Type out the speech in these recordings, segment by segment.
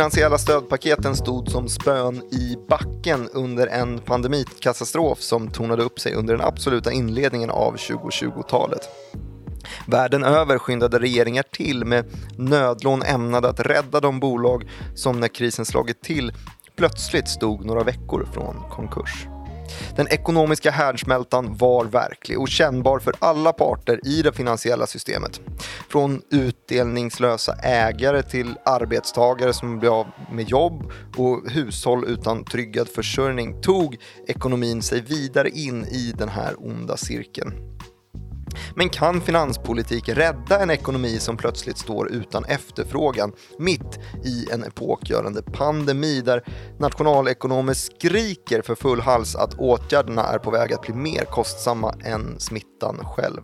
finansiella stödpaketen stod som spön i backen under en pandemikatastrof som tornade upp sig under den absoluta inledningen av 2020-talet. Världen över skyndade regeringar till med nödlån ämnade att rädda de bolag som när krisen slagit till plötsligt stod några veckor från konkurs. Den ekonomiska härdsmältan var verklig och kännbar för alla parter i det finansiella systemet. Från utdelningslösa ägare till arbetstagare som blev av med jobb och hushåll utan tryggad försörjning tog ekonomin sig vidare in i den här onda cirkeln. Men kan finanspolitik rädda en ekonomi som plötsligt står utan efterfrågan mitt i en epokgörande pandemi där nationalekonomer skriker för full hals att åtgärderna är på väg att bli mer kostsamma än smittan själv?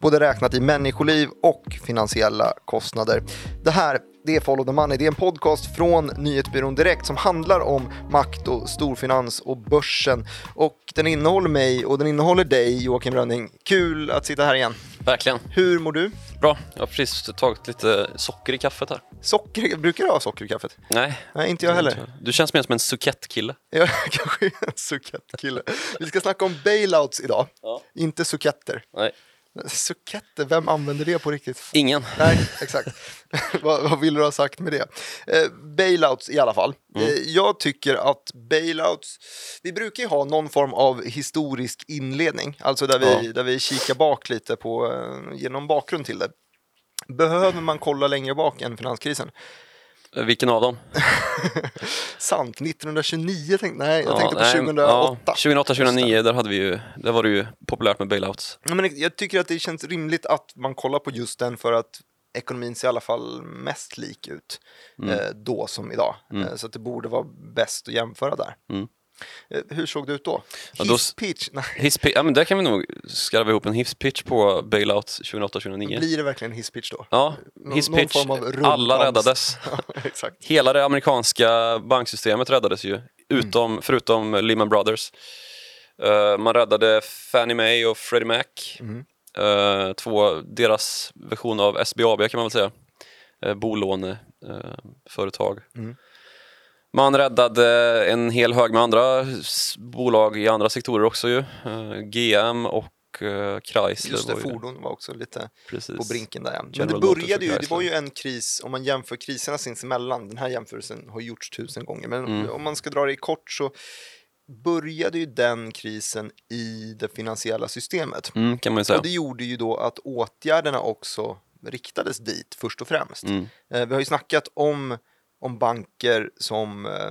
Både räknat i människoliv och finansiella kostnader. Det här det är Follow the Money. Det är en podcast från Nyhetsbyrån Direkt som handlar om makt och storfinans och börsen. Och den innehåller mig och den innehåller dig, Joakim Rönning. Kul att sitta här igen. Verkligen. Hur mår du? Bra. Jag har precis tagit lite socker i kaffet här. Socker? Brukar du ha socker i kaffet? Nej. Nej, inte jag heller. Du känns mer som en sukettkille. Jag kanske en sukettkille. Vi ska snacka om bailouts idag, Ja. inte suketter. Nej. Suketter, vem använder det på riktigt? Ingen. Nej, exakt. vad, vad vill du ha sagt med det? Eh, bailouts i alla fall. Eh, jag tycker att bailouts, vi brukar ju ha någon form av historisk inledning, alltså där vi, Ja. där vi kikar bak lite på, eh, genom bakgrund till det. Behöver man kolla längre bak än finanskrisen? Vilken av dem? Sant, 1929 tänkte nej, jag Ja, tänkte på nej, 2008. Ja, 2008, 2009, där, hade vi ju, där var det ju populärt med bailouts. Ja, Men jag tycker att det känns rimligt att man kollar på just den för att ekonomin ser i alla fall mest lik ut Mm. eh, då som idag. Eh, så det borde vara bäst att jämföra där. Mm. Eh, hur såg det ut då? Ja, His då pitch? Hispi- ja, men där kan vi nog skarva ihop en hisspitch på bailouts 2008-2009. blir det verkligen his pitch då? Ja, Någon- hisspitch. någon av rundkrans. Alla räddades. Ja. Hela det amerikanska banksystemet räddades ju, utom, förutom Lehman Brothers. Eh, man räddade Fannie Mae och Freddie Mac. Mm. Eh, två, deras version av SBAB kan man väl säga. Uh, bolåneföretag. Mm. Man räddade en hel hög med andra bolag i andra sektorer också ju. Eh, GM och uh, Chrysler. Just det, var fordon var också lite Precis. på brinken där. Men det General började ju, det var ju en kris, om man jämför kriserna sinsemellan, den här jämförelsen har gjorts tusen gånger, men Mm. om man ska dra det i kort så började ju den krisen i det finansiella systemet. Mm, kan man säga. Och det gjorde ju då att åtgärderna också riktades dit först och främst. Mm. Eh, vi har ju snackat om, om banker som, eh,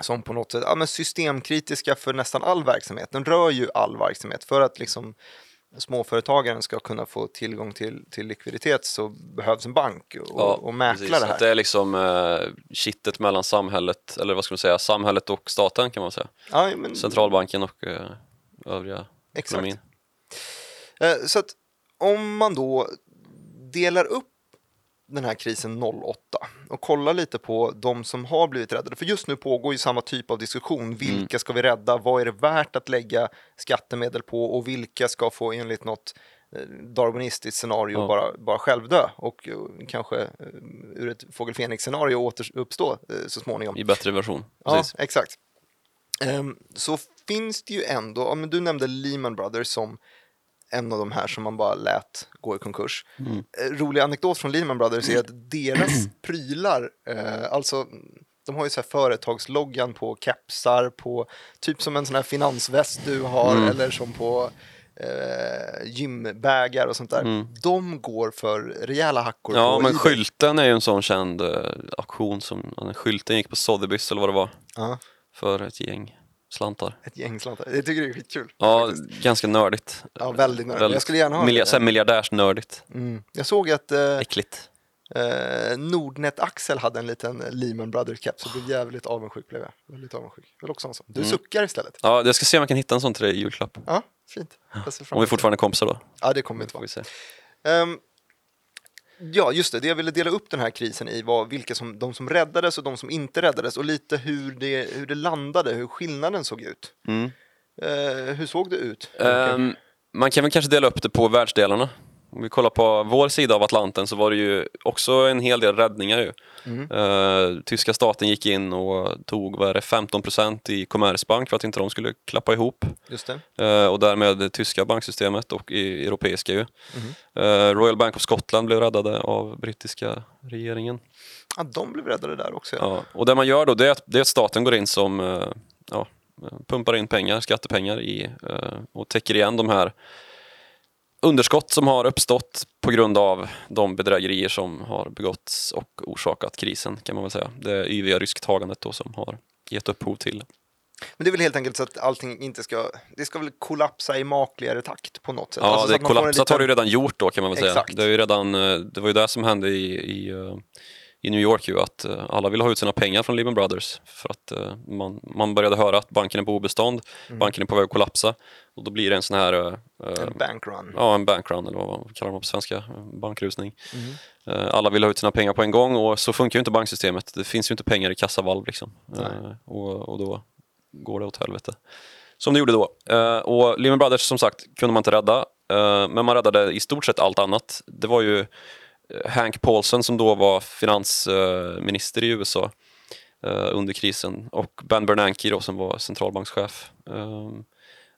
som på något sätt ja, men systemkritiska för nästan all verksamhet. Den rör ju all verksamhet. För att liksom småföretagaren ska kunna få tillgång till, till likviditet så behövs en bank och, och mäkla precis. det här. Att det är liksom eh, kittet mellan samhället, eller vad ska man säga, samhället och staten kan man säga. Ja, men, Centralbanken och eh, övriga Exakt. ekonomin. Eh, Så att om man då delar upp den här krisen 08 och kollar lite på de som har blivit räddade. För just nu pågår ju samma typ av diskussion. Vilka ska vi rädda? Vad är det värt att lägga skattemedel på? Och vilka ska få enligt något eh, darwinistiskt scenario Ja. bara, bara självdö och eh, kanske eh, ur ett fågel Fenix-scenario återuppstå så småningom. I bättre version. Ja, Precis. exakt. Ehm, så finns det ju ändå, ja, men du nämnde Lehman Brothers som en av de här som man bara lät gå i konkurs. Mm. Eh, rolig anekdot från Lehman Brothers är att deras prylar, eh, alltså de har ju så här företagsloggan på kepsar, på typ som en sån här finansväst du har Mm. eller som på eh, gymbägar och sånt där. Mm. De går för rejäla hackor Ja, men eBay. skylten är ju en sån känd eh, auktion som, skylten gick på Sotheby's eller vad det var, Ja, för ett gäng slantar. ett gäng slantar. Jag tycker det är skitkul. Ja, faktiskt. ganska nördigt. ja väldigt nöjd. Väldigt Jag skulle gärna ha Milja- det. så miljardärsnördigt. Mm. Jag såg att eh, Äckligt. eh, Nordnet-Axel hade en liten Lehman Brothers-keps och blev jävligt avundsjuk blev jag. Väldigt avundsjuk. Jag vill också en sån. Du Mm. suckar istället. Ja, jag ska se om jag kan hitta en sån till dig i julklapp. Ja, fint. Jag Om vi fortfarande är kompisar då. det. Ja, det kommer vi inte vara. vi se. Ehm, ja, just det. Det jag ville dela upp den här krisen i var vilka som, de som räddades och de som inte räddades och lite hur det, hur det landade, hur skillnaden såg ut. Mm. Eh, hur såg det ut? Ehm, man kan väl kanske dela upp det på världsdelarna. Om vi kollar på vår sida av Atlanten så var det ju också en hel del räddningar. Ju. Mm. Eh, tyska staten gick in och tog vad är det, 15% i Commerzbank för att inte de skulle klappa ihop. Just det. Eh, och därmed det tyska banksystemet och i europeiska ju. Mhm. Eh, Royal Bank of Scotland blev räddade av brittiska regeringen. Ja, de blev räddade där också. Ja. Och det man gör då det är att, det är att staten går in som ja, pumpar in pengar, skattepengar i och täcker igen de här underskott som har uppstått på grund av de bedrägerier som har begåtts och orsakat krisen kan man väl säga. Det yviga risktagandet då som har gett upphov till. Men det är väl helt enkelt så att allting inte ska, det ska väl kollapsa i makligare takt på något sätt. Ja, Alltså så det kollapsat har det ju liten- redan gjort då kan man väl säga. Exakt. Det, är ju redan, eh, det var ju det som hände i, i, eh, i New York ju att eh, alla ville ha ut sina pengar från Lehman Brothers för att eh, man, man började höra att banken är på obestånd, Mm. banken är på väg att kollapsa och då blir det en sån här eh, eh, En bankrun. Ja, en bankrun eller vad kallar man på svenska? En Bankrusning. Mm. Alla vill ha ut sina pengar på en gång och så funkar ju inte banksystemet. Det finns ju inte pengar i kassavalv liksom. Och, och då går det åt helvete. Som det gjorde då. Och Lehman Brothers som sagt kunde man inte rädda. Men man räddade i stort sett allt annat. Det var ju Hank Paulson som då var finansminister i USA eh, under krisen och Ben Bernanke då som var centralbankschef. Eh,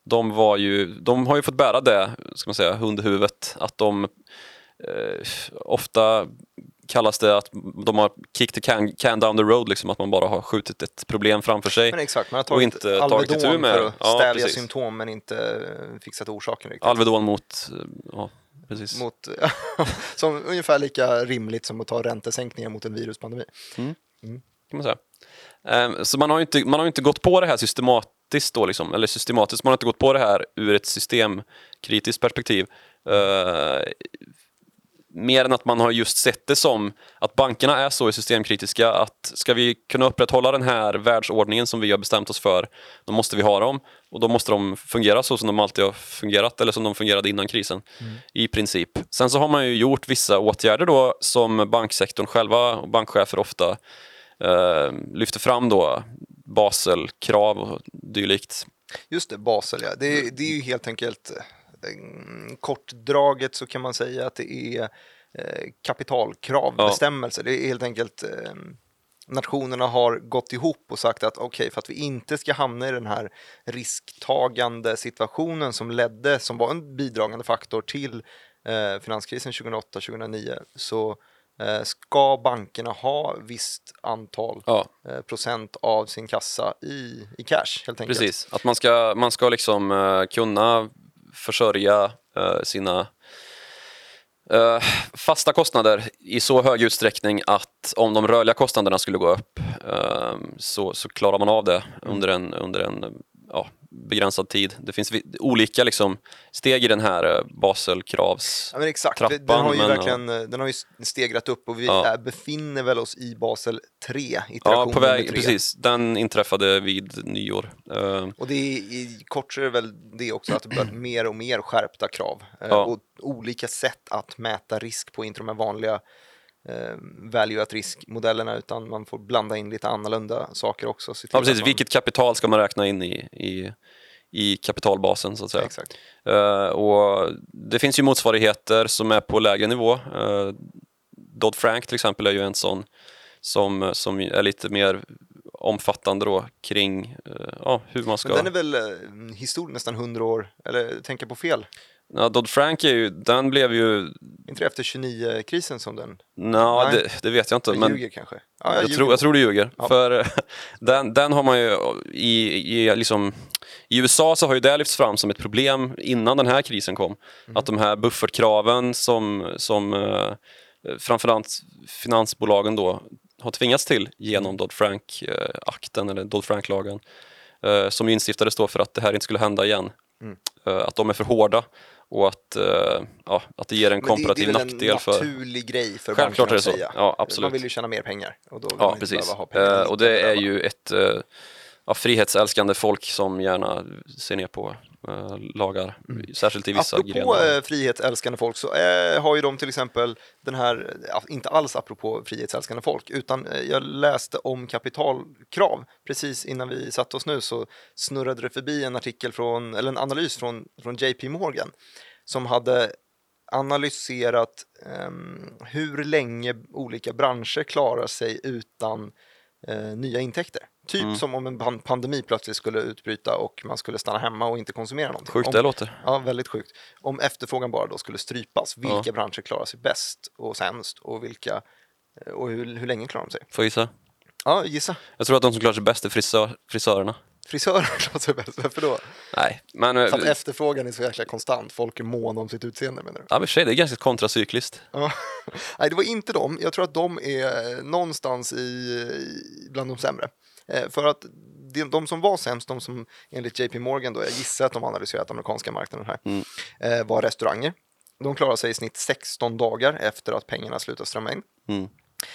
De, var ju, de har ju fått bära det, ska man säga, under huvudet. Att de eh, ofta kallas det att de har kicked the can, can down the road, liksom att man bara har skjutit ett problem framför sig. Men exakt, man har Och tagit inte tagit itu Alvedon med för att Ja, stävja precis. symptom men inte fixat orsaken riktigt. Alvedon mot, ja precis. Mot, som ungefär lika rimligt som att ta räntesänkningar mot en viruspandemi. kan man säga. Ehm, Så man har inte, man har inte gått på det här systematiskt då, liksom, eller systematiskt, man har inte gått på det här ur ett systemkritiskt perspektiv. Eh, mer än att man har just sett det som att bankerna är så systemkritiska att ska vi kunna upprätthålla den här världsordningen som vi har bestämt oss för, då måste vi ha dem och då måste de fungera så som de alltid har fungerat eller som de fungerade innan krisen i princip. Sen så har man ju gjort vissa åtgärder då som banksektorn själva och bankchefer ofta eh, lyfter fram då Baselkrav och dylikt. Just det, Basel ja. Det, Mm. är- det är ju helt enkelt kortdraget så kan man säga att det är eh, kapitalkravbestämmelser. Det är helt enkelt eh, nationerna har gått ihop och sagt att okej, för att vi inte ska hamna i den här risktagande situationen som ledde, som var en bidragande faktor till eh, finanskrisen 2008-2009 så eh, ska bankerna ha visst antal Ja, eh, procent av sin kassa i, i cash helt enkelt. precis. Att man ska, man ska liksom eh, kunna försörja eh, sina eh, fasta kostnader i så hög utsträckning att om de rörliga kostnaderna skulle gå upp eh, så, så klarar man av det under en, under en ja, begränsad tid. Det finns olika liksom, steg i den här eh, Baselkravs... Ja, men exakt, trappan, den har ju men, verkligen eh, den har ju stegrat upp och vi Ja. är, befinner väl oss i Basel 3, iteration Ja, på väg, nummer 3. precis. Den inträffade vid nyår. Eh, Och det är, i kort så är det väl det också att det blir mer och mer skärpta krav Ja. och olika sätt att mäta risk på, inte de här vanliga eh, value at risk-modellerna utan man får blanda in lite annorlunda saker också. Ja, precis. man- Vilket kapital ska man räkna in i, i, i kapitalbasen så att säga. Exakt. Eh, och det finns ju motsvarigheter som är på lägre nivå. Uh, Dodd-Frank till exempel är ju en sån som, som är lite mer omfattande då kring eh, ja, hur man ska... Men den är väl eh, historia nästan 100 år, eller tänker på fel? Ja, Dodd-Frank är ju, den blev ju... Inte det efter 29-krisen som den Nå, Nej. det, det vet jag inte. jag Men ljuger kanske? Ja, jag, ljuger. tror, jag tror du ljuger. Ja. För eh, den, den har man ju i, i, liksom, i USA så har ju det lyfts fram som ett problem innan den här krisen kom. Mm. Att de här buffertkraven som, som eh, framförallt finansbolagen då har tvingats till Mm. genom Dodd-Frank-akten eller Dodd-Frank-lagen eh, som ju instiftades då för att det här inte skulle hända igen. Mm. Eh, att de är för hårda och att, eh, ja, att det ger en Men det, komparativ det är väl nackdel en för... naturlig grej för Självklart är det så. säga. Ja, absolut. Man vill ju tjäna mer pengar. Och då vill Ja, man precis. ha pengar Eh, och det är ju ett ja, frihetsälskande folk som gärna ser ner på eh, lagar, särskilt i vissa Apropå grenar. eh, frihetsälskande folk så eh, har ju de till exempel den här, inte alls apropå frihetsälskande folk, utan eh, jag läste om kapitalkrav precis innan vi satte oss nu så snurrade det förbi en artikel från, eller en analys från, från JP Morgan som hade analyserat um, hur länge olika branscher klarar sig utan uh, nya intäkter. Typ mm. som om en pandemi plötsligt skulle utbryta och man skulle stanna hemma och inte konsumera någonting. Sjukt om, det låter. Ja, väldigt sjukt. Om efterfrågan bara då skulle strypas, vilka ja. branscher klarar sig bäst och sämst och vilka eh, och hur, hur länge klarar de sig? Får jag gissa? Ja, gissa. Jag tror att de som klarar sig bäst är frisör, frisörerna. Frisörer klarar sig bäst, varför då? Nej, men... Eh, så att efterfrågan är så jäkla konstant, folk är måna om sitt utseende menar du? Ja, men sig, det är ganska kontracykliskt. Ja. Nej, det var inte dem. Jag tror att de är någonstans i, bland de sämre. Eh, för att de, som var sämst, de som enligt JP Morgan, då, jag gissar att de analyserat amerikanska marknaden här, mm. eh, var restauranger. De klarar sig i snitt 16 dagar efter att pengarna slutar strömma in. Mm.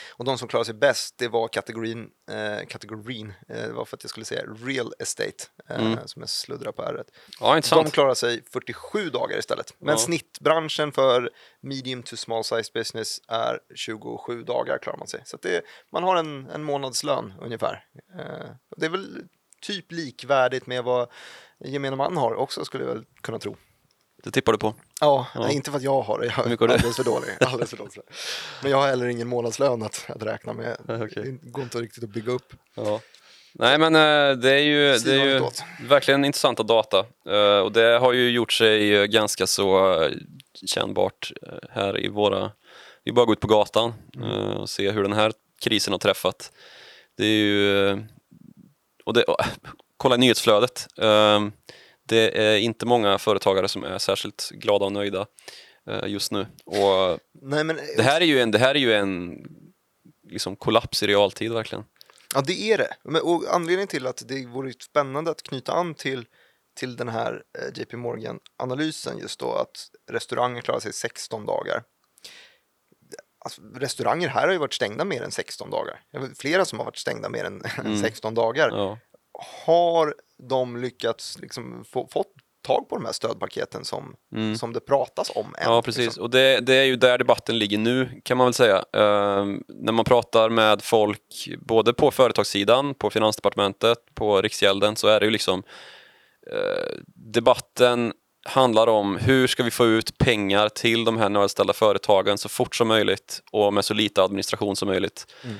Och de som klarade sig bäst, det var kategorin, eh, kategorin eh, det var för att jag skulle säga real estate, eh, mm. som jag sluddrar på r ja, De klarade sig 47 dagar istället. Men ja. snittbranschen för medium to small size business är 27 dagar klarar man sig. Så det, man har en, en månadslön ungefär. Eh, det är väl typ likvärdigt med vad gemene man har också skulle jag väl kunna tro. Det tippar du på? Ja, ja. Nej, inte för att jag har det, jag är alldeles för dålig. Alldeles för dålig. Men jag har heller ingen månadslön att, att räkna med. Okay. Det går inte riktigt att bygga upp. Ja. Nej men eh, det är ju, det är ju verkligen intressanta data eh, och det har ju gjort sig ganska så eh, kännbart här i våra, vi bara gå ut på gatan mm. och se hur den här krisen har träffat. Det är ju, och det, kolla nyhetsflödet det är inte många företagare som är särskilt glada och nöjda eh, just nu. Och Nej, men... det, här är ju en, det här är ju en liksom kollaps i realtid verkligen. Ja, det är det. och anledningen till att det vore spännande att knyta an till, till den här eh, JP Morgan-analysen just då att restauranger klarar sig 16 dagar. Alltså, restauranger här har ju varit stängda mer än 16 dagar. Flera som har varit stängda mer än mm. 16 dagar. Ja. Har de lyckats liksom få, fått tag på de här stödpaketen som, mm. som det pratas om. Än, ja, precis. Liksom. Och det, det, är ju där debatten ligger nu, kan man väl säga. Uh, när man pratar med folk, både på företagssidan, på Finansdepartementet, på Riksgälden, så är det ju liksom uh, debatten handlar om hur ska vi få ut pengar till de här nödställda företagen så fort som möjligt och med så lite administration som möjligt. Mm.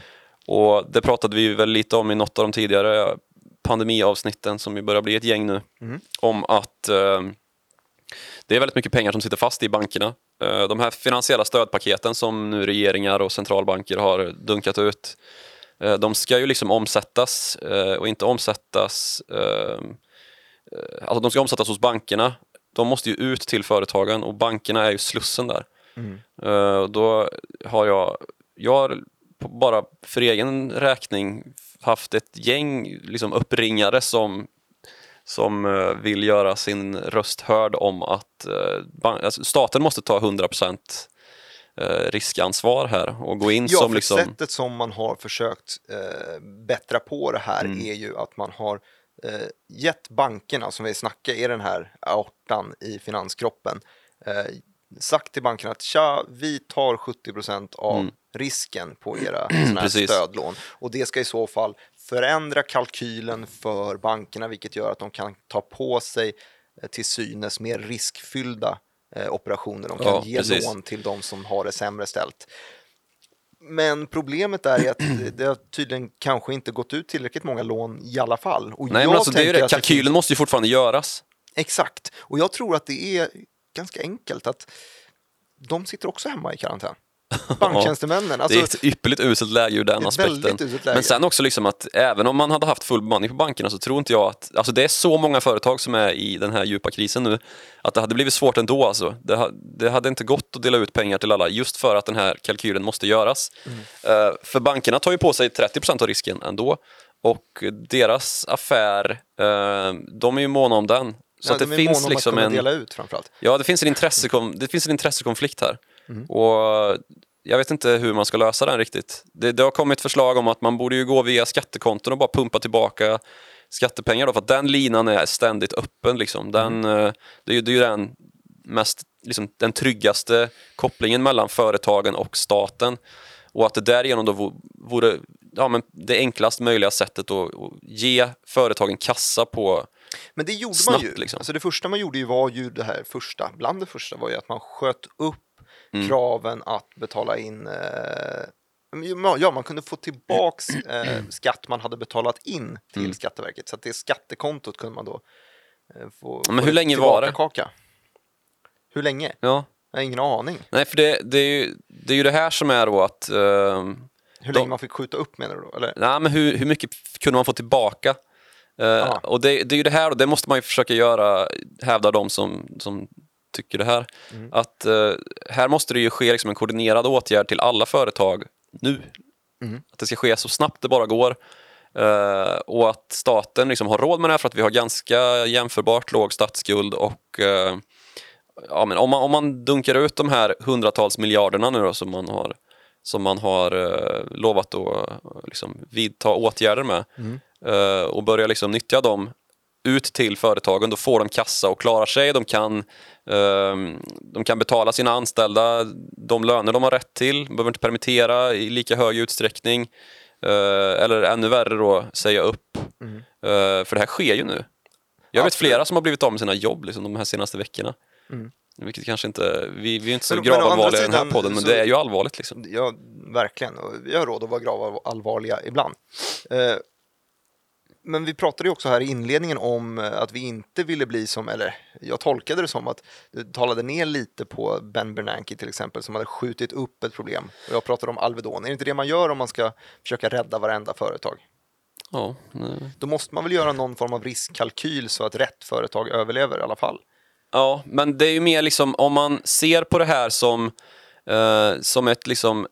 Och det pratade vi väl lite om i något av de tidigare pandemiavsnitten som ju börjar bli ett gäng nu mm. om att eh, det är väldigt mycket pengar som sitter fast i bankerna. Eh, de här finansiella stödpaketen som nu regeringar och centralbanker har dunkat ut eh, de ska ju liksom omsättas eh, och inte omsättas eh, eh, alltså de ska omsättas hos bankerna de måste ju ut till företagen och bankerna är ju slussen där. Mm. då har jag, jag har bara för egen räkning haft ett gäng liksom, uppringare som, som uh, vill göra sin röst hörd om att uh, alltså, staten måste ta 100 procent uh, riskansvar här och gå in ja, som... Liksom... sättet som man har försökt bättra på det här mm. är ju att man har gett bankerna, som vi snackar är den här aortan i finanskroppen, sagt till bankerna att tja, vi tar 70 procent av mm. Risken på era såna här stödlån och det ska i så fall förändra kalkylen för bankerna vilket gör att de kan ta på sig eh, till synes mer riskfyllda eh, operationer. De kan ja, ge precis. lån till de som har det sämre ställt. Men problemet är att det har tydligen kanske inte gått ut tillräckligt många lån i alla fall. Och Nej, men alltså, det är det. Kalkylen det måste ju fortfarande göras. Exakt, och jag tror att det är ganska enkelt att de sitter också hemma i karantän. Banktjänstemännen. Alltså, det är ett ypperligt uselt läge ur den aspekten. Men sen också liksom att även om man hade haft full bemanning på bankerna så tror inte jag att, alltså det är så många företag som är i den här djupa krisen nu, att det hade blivit svårt ändå alltså. Det, det hade inte gått att dela ut pengar till alla just för att den här kalkylen måste göras. Mm. Uh, för bankerna tar ju på sig 30% av risken ändå och deras affär, uh, de är ju måna om den. Så ja, att det de finns liksom en... dela ut framförallt. Ja, det finns en, intressekom, det finns en intressekonflikt här. Mm. Och jag vet inte hur man ska lösa den riktigt. Det, det, har kommit förslag om att man borde ju gå via skattekonton och bara pumpa tillbaka skattepengar då, för att den linan är ständigt öppen. Liksom. Den, mm. det, är, det är ju den mest liksom, den tryggaste kopplingen mellan företagen och staten. Och att det därigenom då vore ja, men det enklast möjliga sättet att, att ge företagen kassa på Men det gjorde Snabbt, man ju. liksom. Alltså det första man gjorde ju var ju det här första, bland det första var ju att man sköt upp Mm. kraven att betala in eh, Ja, man kunde få tillbaks eh, skatt man hade betalat in till Mm. Skatteverket. Så att det skattekontot kunde man då eh, få Men hur länge var det? tillbakakaka. Hur länge? Ja. Jag har ingen aning. Nej, för det, det, är ju, det är ju det här som är då att... ehm, Hur länge man fick skjuta upp menar du då? Eller? nej, men hur, hur mycket kunde man få tillbaka? Eh, och det, det är ju det här och det måste man ju försöka göra, hävdar de som, som tycker det här. Mm. Att eh, här måste det ju ske liksom en koordinerad åtgärd till alla företag nu. Mm. Att det ska ske så snabbt det bara går. Eh, och att staten liksom har råd med det här för att vi har ganska jämförbart låg statsskuld och eh, ja, men om, man, om man dunkar ut de här hundratals miljarderna nu då, som man har, som man har eh, lovat att eh, liksom, vidta åtgärder med Mm. eh, och börjar liksom nyttja dem ut till företagen, då får de kassa och klarar sig. De kan, ehm, de kan betala sina anställda de löner de har rätt till, de behöver inte permittera i lika hög utsträckning. eh, eller ännu värre då, säga upp. Mm. Eh, för det här sker ju nu. Jag vet flera som har blivit av med sina jobb liksom, de här senaste veckorna. Mm. Vilket kanske inte, vi, vi är inte så Men- gravallvarliga i den här podden, men så- det är ju allvarligt. Liksom. Ja, verkligen. Vi har råd att vara grava allvarliga ibland. Eh, men vi pratade ju också här i inledningen om eh, att vi inte ville bli som, eller jag tolkade det som att du talade ner lite på Ben Bernanke till exempel som hade skjutit upp ett problem. Och jag pratade om Alvedon. Är det inte det man gör om man ska försöka rädda varenda företag? Ja, nej. Då måste man väl göra någon form av riskkalkyl så att rätt företag överlever i alla fall. Ja, men det är ju mer liksom om man ser på det här som, eh, som ett liksom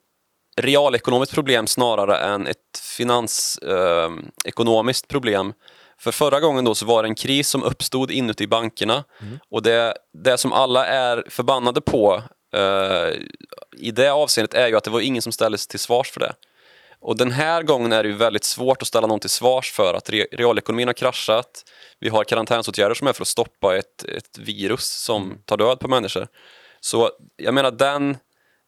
realekonomiskt problem snarare än ett finansekonomiskt eh, problem. För förra gången då så var det en kris som uppstod inuti bankerna och det, det som alla är förbannade på eh, i det avseendet är ju att det var ingen som ställdes till svars för det. Och den här gången är det ju väldigt svårt att ställa någon till svars för att re realekonomin har kraschat. Vi har karantänsåtgärder som är för att stoppa ett, ett virus som tar död på människor. Så jag menar den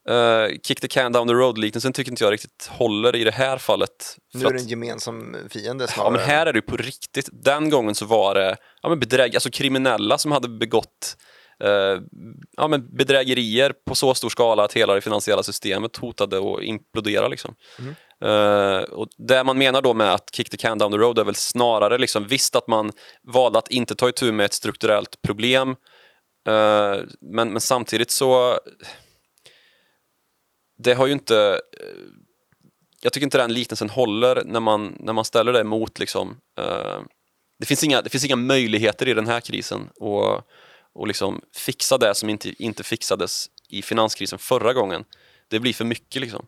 uh, kick the can down the road-liknelsen tycker inte jag riktigt håller i det här fallet. Nu är det en gemensam fiende Ja, snarare. men här är det ju på riktigt. Den gången så var det ja, men bedräg, alltså kriminella som hade begått eh, ja, men bedrägerier på så stor skala att hela det finansiella systemet hotade att implodera. Liksom. Eh, och det man menar då med att kick the can down the road är väl snarare liksom, visst att man valde att inte ta itu med ett strukturellt problem men, men samtidigt så det har ju inte jag tycker inte den liknelsen håller när man, när man ställer det mot liksom, eh, det, finns inga, det finns inga möjligheter i den här krisen att och liksom fixa det som inte, inte fixades i finanskrisen förra gången. Det blir för mycket liksom.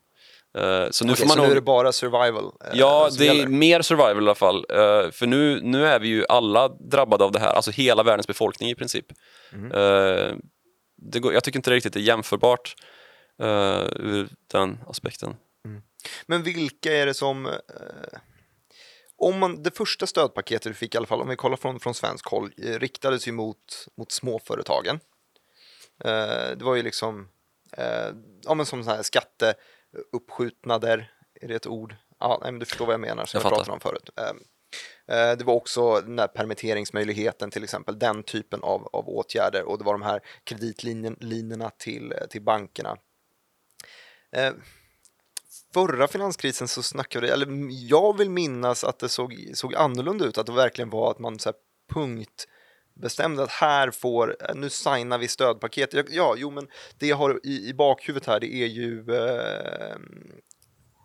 Eh, så nu man så nu nog- är det bara survival? eh, Ja, det är gäller. mer survival i alla fall. Eh, för nu, nu är vi ju alla drabbade av det här, alltså hela världens befolkning i princip. Mm. Eh, går, jag tycker inte det riktigt är jämförbart uh, ur den aspekten. Men vilka är det som... Eh, om man, det första stödpaketet vi fick i alla fall, om vi kollar från, från svensk håll, eh, riktades ju mot, mot småföretagen. Eh, det var ju liksom, ja men som så här skatteuppskjutnader, är det ett ord? Ja, nej, men du förstår vad jag menar, som Jag jag, pratade om förut. Det var också den här permitteringsmöjligheten till exempel, den typen av, av åtgärder och det var de här kreditlinjerna till, till bankerna. Eh, förra finanskrisen så snackade eller jag vill minnas att det såg, såg annorlunda ut, att det verkligen var att man så här punkt bestämde att här får, eh, nu signar vi stödpaket. Ja, ja jo men det jag har i, i bakhuvudet här det är ju eh,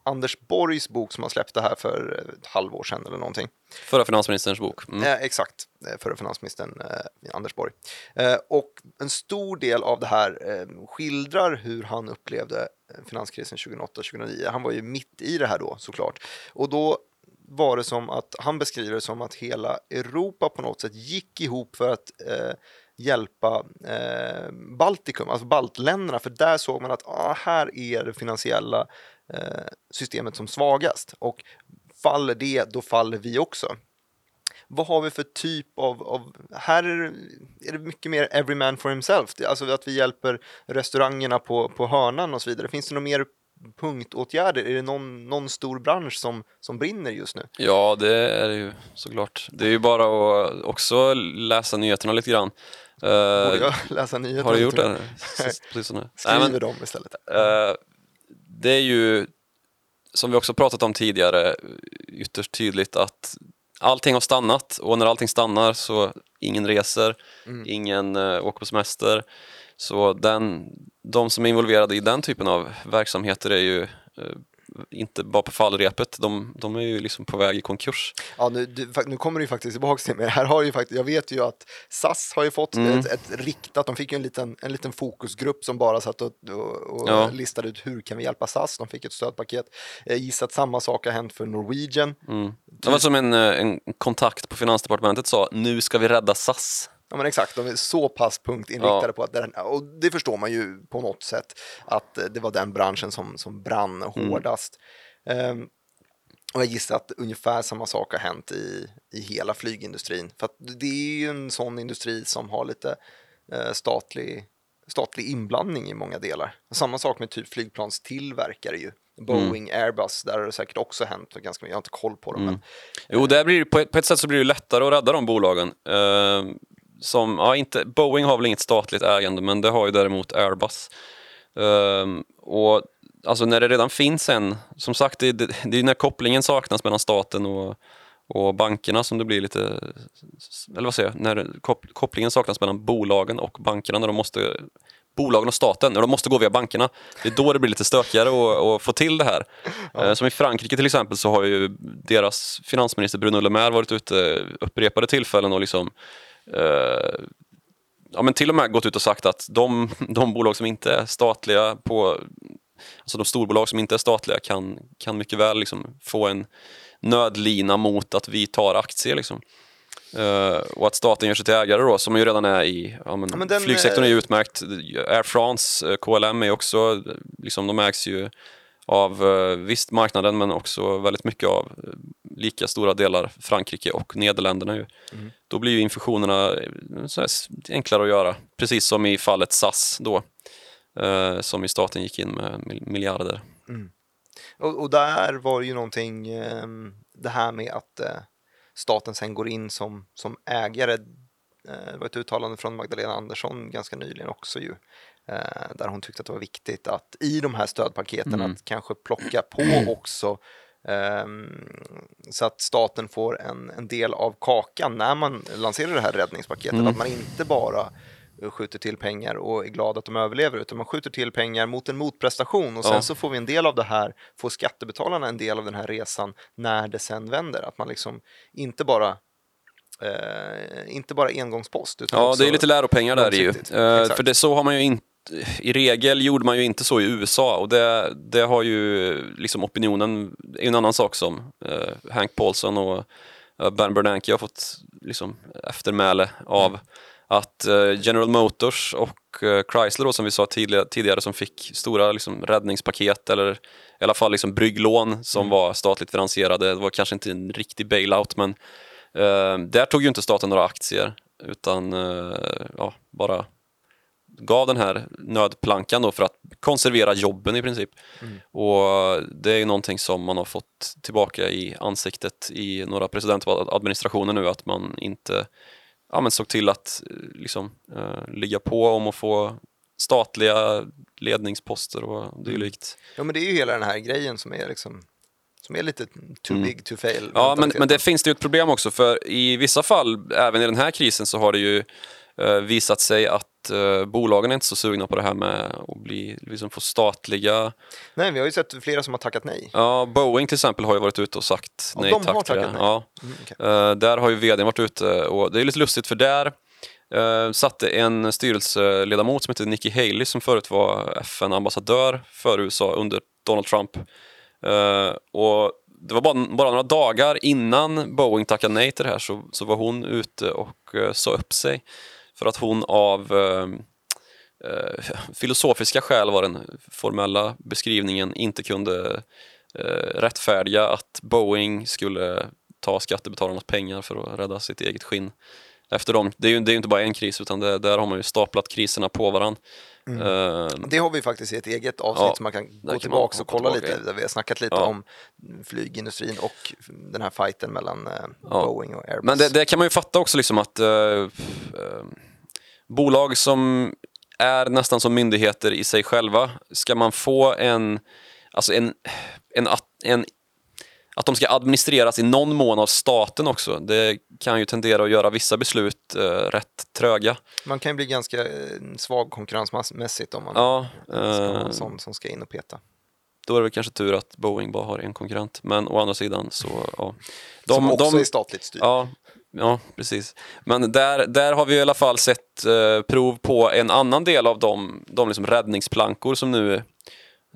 Anders Borgs bok som han släppte här för ett halvår sedan eller någonting. Förra finansministerns bok. Mm. Eh, exakt, förre finansministern eh, Anders Borg. Eh, och en stor del av det här eh, skildrar hur han upplevde finanskrisen 2008-2009. Han var ju mitt i det här då såklart. Och då var det som att han beskriver det som att hela Europa på något sätt gick ihop för att eh, hjälpa eh, Baltikum, alltså baltländerna, för där såg man att ah, här är det finansiella eh, systemet som svagast och faller det, då faller vi också. Vad har vi för typ av, av här är det, är det mycket mer every man for himself, alltså att vi hjälper restaurangerna på, på hörnan och så vidare. Finns det något mer punktåtgärder? Är det någon, någon stor bransch som, som brinner just nu? Ja, det är det ju såklart. Det är ju bara att också läsa nyheterna lite grann. Borde Uh, jag läsa nyheterna? har du gjort det? Nej, Skriver men, dem istället. eh, det är ju, som vi också pratat om tidigare, ytterst tydligt att allting har stannat och när allting stannar så ingen reser, Mm. ingen uh, åker på semester. Så den, de som är involverade i den typen av verksamheter är ju eh, inte bara på fallrepet, de, de är ju liksom på väg i konkurs. Ja, nu, du, nu kommer du faktiskt tillbaka till mig. Här har ju faktiskt, jag vet ju att SAS har ju fått Mm. ett, ett riktat, de fick ju en liten, en liten fokusgrupp som bara satt och, och, och Ja. listade ut hur kan vi hjälpa SAS. De fick ett stödpaket. Jag gissar att samma sak har hänt för Norwegian. Mm. Det var som en, eh, en kontakt på Finansdepartementet sa, nu ska vi rädda SAS. Ja men exakt, de är så pass punktinriktade Ja. på att det, är- och det förstår man ju på något sätt att eh, det var den branschen som, som brann Mm. hårdast. Ehm, och jag gissar att ungefär samma sak har hänt i, i hela flygindustrin. För det är ju en sån industri som har lite eh, statlig, statlig inblandning i många delar. Och samma sak med typ flygplanstillverkare ju. Boeing, Airbus, där har det säkert också hänt ganska mycket. Jag har inte koll på dem. Men, Jo, där blir det, på, ett, på ett sätt så blir det lättare att rädda de bolagen. Eh, som, ja, inte, Boeing har väl inget statligt ägande, men det har ju däremot Airbus. Eh, och alltså när det redan finns en, som sagt, det, det, det är när kopplingen saknas mellan staten och, och bankerna som det blir lite, eller vad säger jag, när kop, kopplingen saknas mellan bolagen och bankerna när de måste bolagen och staten, när de måste gå via bankerna. Det är då det blir lite stökigare att, få till det här. Eh, Som i Frankrike till exempel så har ju deras finansminister Bruno Le Maire varit ute upprepade tillfällen och liksom ja, men till och med gått ut och sagt att de, de bolag som inte är statliga på Alltså de storbolag som inte är statliga kan, kan mycket väl liksom få en nödlina mot att vi tar aktier. Liksom. Eh, och att staten gör sig till ägare då, som ju redan är i... Ja, men, Ja, men den, flygsektorn är eh, ju utmärkt. Air France, eh, KLM är också... Liksom, de ägs ju av eh, visst marknaden men också väldigt mycket av eh, lika stora delar Frankrike och Nederländerna. Ju. Mm. Då blir ju infusionerna eh, enklare att göra. Precis som i fallet SAS då. Eh, som i staten gick in med mil- miljarder. Och, och där var det ju någonting, ehm, det här med att eh, staten sen går in som, som ägare. Eh, det var ett uttalande från Magdalena Andersson ganska nyligen också ju. Eh, där hon tyckte att det var viktigt att i de här stödpaketen Mm. att kanske plocka på också så att staten får en, en del av kakan när man lanserar det här räddningspaketet. Mm. Att man inte bara eh, skjuter till pengar och är glad att de överlever utan man skjuter till pengar mot en motprestation och sen Ja. så får vi en del av det här, får skattebetalarna en del av den här resan när det sen vänder. Att man liksom inte bara eh, inte bara engångspost utan Ja, det är lite läropengar där ju. Eh, för det så har man ju inte i regel gjorde man ju inte så i USA och det, det har ju liksom opinionen, är en annan sak som eh, Hank Paulson och eh, Ben Bernanke har fått liksom eftermäle av att eh, General Motors och eh, Chrysler då, som vi sa tidigare, tidigare som fick stora liksom, räddningspaket eller i alla fall liksom brygglån som var statligt finansierade. Det var kanske inte en riktig bailout men eh, där tog ju inte staten några aktier utan eh, ja, bara gav den här nödplankan då för att konservera jobben i princip. Och det är ju någonting som man har fått tillbaka i ansiktet i några presidentadministrationer nu att man inte ja, men såg till att eh, liksom, eh, ligga på om att få statliga ledningsposter och dylikt. Ja men det är ju hela den här grejen som är liksom som är lite too big to fail. Mm. Ja, men, men det finns det ju ett problem också för i vissa fall, även i den här krisen, så har det ju eh, visat sig att eh, bolagen är inte så sugna på det här med att bli, liksom få statliga... Nej, vi har ju sett flera som har tackat nej. Ja, Boeing till exempel har ju varit ute och sagt Ja, nej de tack har det. tackat nej. Ja. Mm, okej. Eh, där har ju vdn varit ute och det är lite lustigt för där uh, satte en styrelseledamot som heter Nikki Haley som förut var FN-ambassadör för USA under Donald Trump. Eh, och det var bara, bara några dagar innan Boeing tackade nej till det här så, så var hon ute och uh, sa upp sig för att hon av ehm, eh, filosofiska skäl var den formella beskrivningen inte kunde eh, rättfärdiga att Boeing skulle ta skattebetalarnas pengar för att rädda sitt eget skinn. Efter dem. Det är ju det är inte bara en kris utan det, där har man ju staplat kriserna på varandra. Eh, Det har vi faktiskt i ett eget avsnitt Ja, som man kan gå kan tillbaka och kolla tillbaka lite, där vi har snackat lite Ja. om flygindustrin och den här fighten mellan eh, Ja. Boeing och Airbus. Men det, det kan man ju fatta också liksom att eh, bolag som är nästan som myndigheter i sig själva, ska man få en, alltså en, en, en att de ska administreras i någon mån av staten också, det kan ju tendera att göra vissa beslut eh, rätt tröga. Man kan ju bli ganska eh, svag konkurrensmässigt om man Ja, ska ha eh, sån som ska in och peta. då är det kanske tur att Boeing bara har en konkurrent, men å andra sidan så, ja. som också de, är statligt styrt. Ja, ja precis. Men där, där har vi i alla fall sett eh, prov på en annan del av de, de liksom räddningsplankor som nu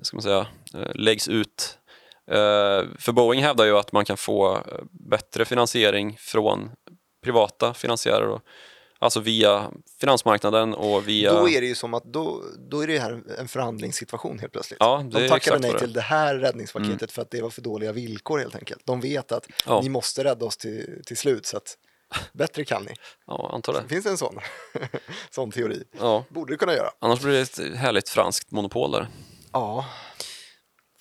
ska man säga, eh, läggs ut. Eh, för Boeing hävdar ju att man kan få eh, bättre finansiering från privata finansiärer. Då. Alltså via finansmarknaden och via... Då är det ju som att då, då är det här en förhandlingssituation helt plötsligt. Ja, De tackade nej till det här räddningspaketet för att det var för dåliga villkor helt enkelt. De vet att Ja. ni måste rädda oss till, till slut så att bättre kan ni. Ja, antar det. Finns det en sån, sån teori? Ja. Borde det kunna göra. Annars blir det ett härligt franskt monopol där. Ja,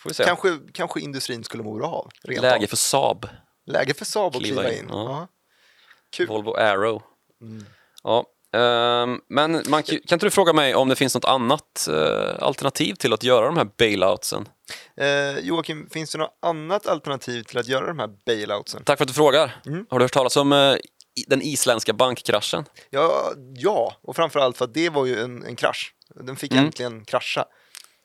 Får vi se. kanske, kanske industrin skulle må bra av. rent Läge av. för Saab, Läge för Saab att Kliva in, ja. Ja. Kul. Volvo Aero. Mm. Ja, ehm, men man, kan inte du fråga mig om det finns något annat eh, alternativ till att göra de här bailoutsen? Eh, Joakim, finns det något annat alternativ till att göra de här bailoutsen? Tack för att du frågar. Mm. Har du hört talas om eh, i- den isländska bankkraschen? Ja, ja, och framförallt för att det var ju en, en krasch. Den fick Mm. äntligen krascha.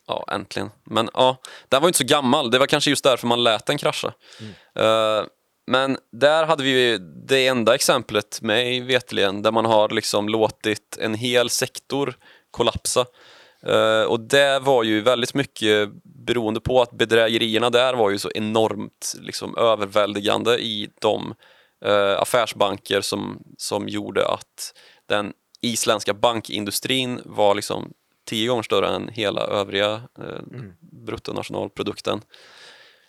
Ja, äntligen. Men ja, den var ju inte så gammal. Det var kanske just därför man lät den krascha. Mm. Eh, men där hade vi det enda exemplet, mig vetligen, där man har liksom låtit en hel sektor kollapsa. Eh, och det var ju väldigt mycket beroende på att bedrägerierna där var ju så enormt liksom, överväldigande i de eh, affärsbanker som, som gjorde att den isländska bankindustrin var liksom tio gånger större än hela övriga eh, bruttonationalprodukten.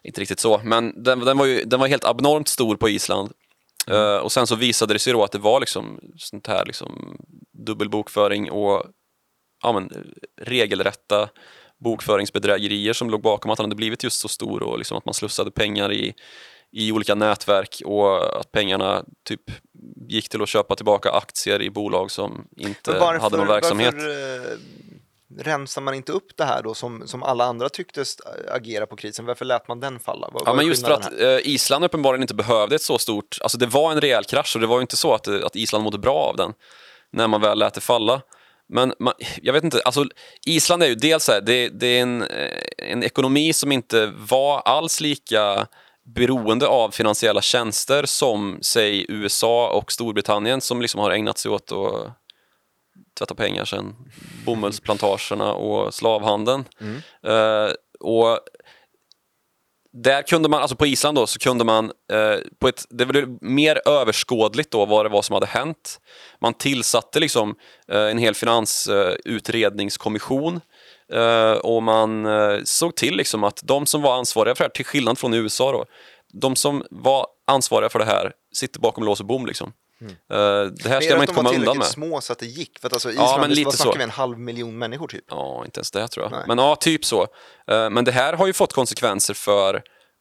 Inte riktigt så, men den, den, var ju, den var helt abnormt stor på Island. Eh, och sen så visade det sig då att det var liksom sånt här liksom dubbelbokföring och ja, men, regelrätta bokföringsbedrägerier som låg bakom att han hade blivit just så stor och liksom att man slussade pengar i, i olika nätverk och att pengarna typ gick till att köpa tillbaka aktier i bolag som inte varför, hade någon verksamhet. varför eh, rensar man inte upp det här då som, som alla andra tycktes agera på krisen? Varför lät man den falla? Vad, Ja, men just för att eh, Island uppenbarligen inte behövde ett så stort... Alltså det var en rejäl krasch och det var ju inte så att, det- att Island mådde bra av den när man väl lät det falla. Men man, jag vet inte, alltså Island är ju dels här, det, det är en, eh, en ekonomi som inte var alls lika beroende av finansiella tjänster som, säg, USA och Storbritannien som liksom har ägnat sig åt att tvätta pengar sen bomullsplantagerna och slavhandeln. Eh, och där kunde man, alltså på Island då, så kunde man eh, på ett, det var mer överskådligt då vad det var som hade hänt. Man tillsatte liksom eh, en hel finansutredningskommission eh, och man eh, såg till liksom att de som var ansvariga för det här, till skillnad från USA då, de som var ansvariga för det här sitter bakom lås och bom liksom. Eh, det här ska man inte de komma undan med. små så att det gick? För att alltså, Island, men men lite vad snackar så. vi, en halv miljon människor typ? Ja, inte ens det tror jag. Nej. Men ja, typ så. Eh, Men det här har ju fått konsekvenser för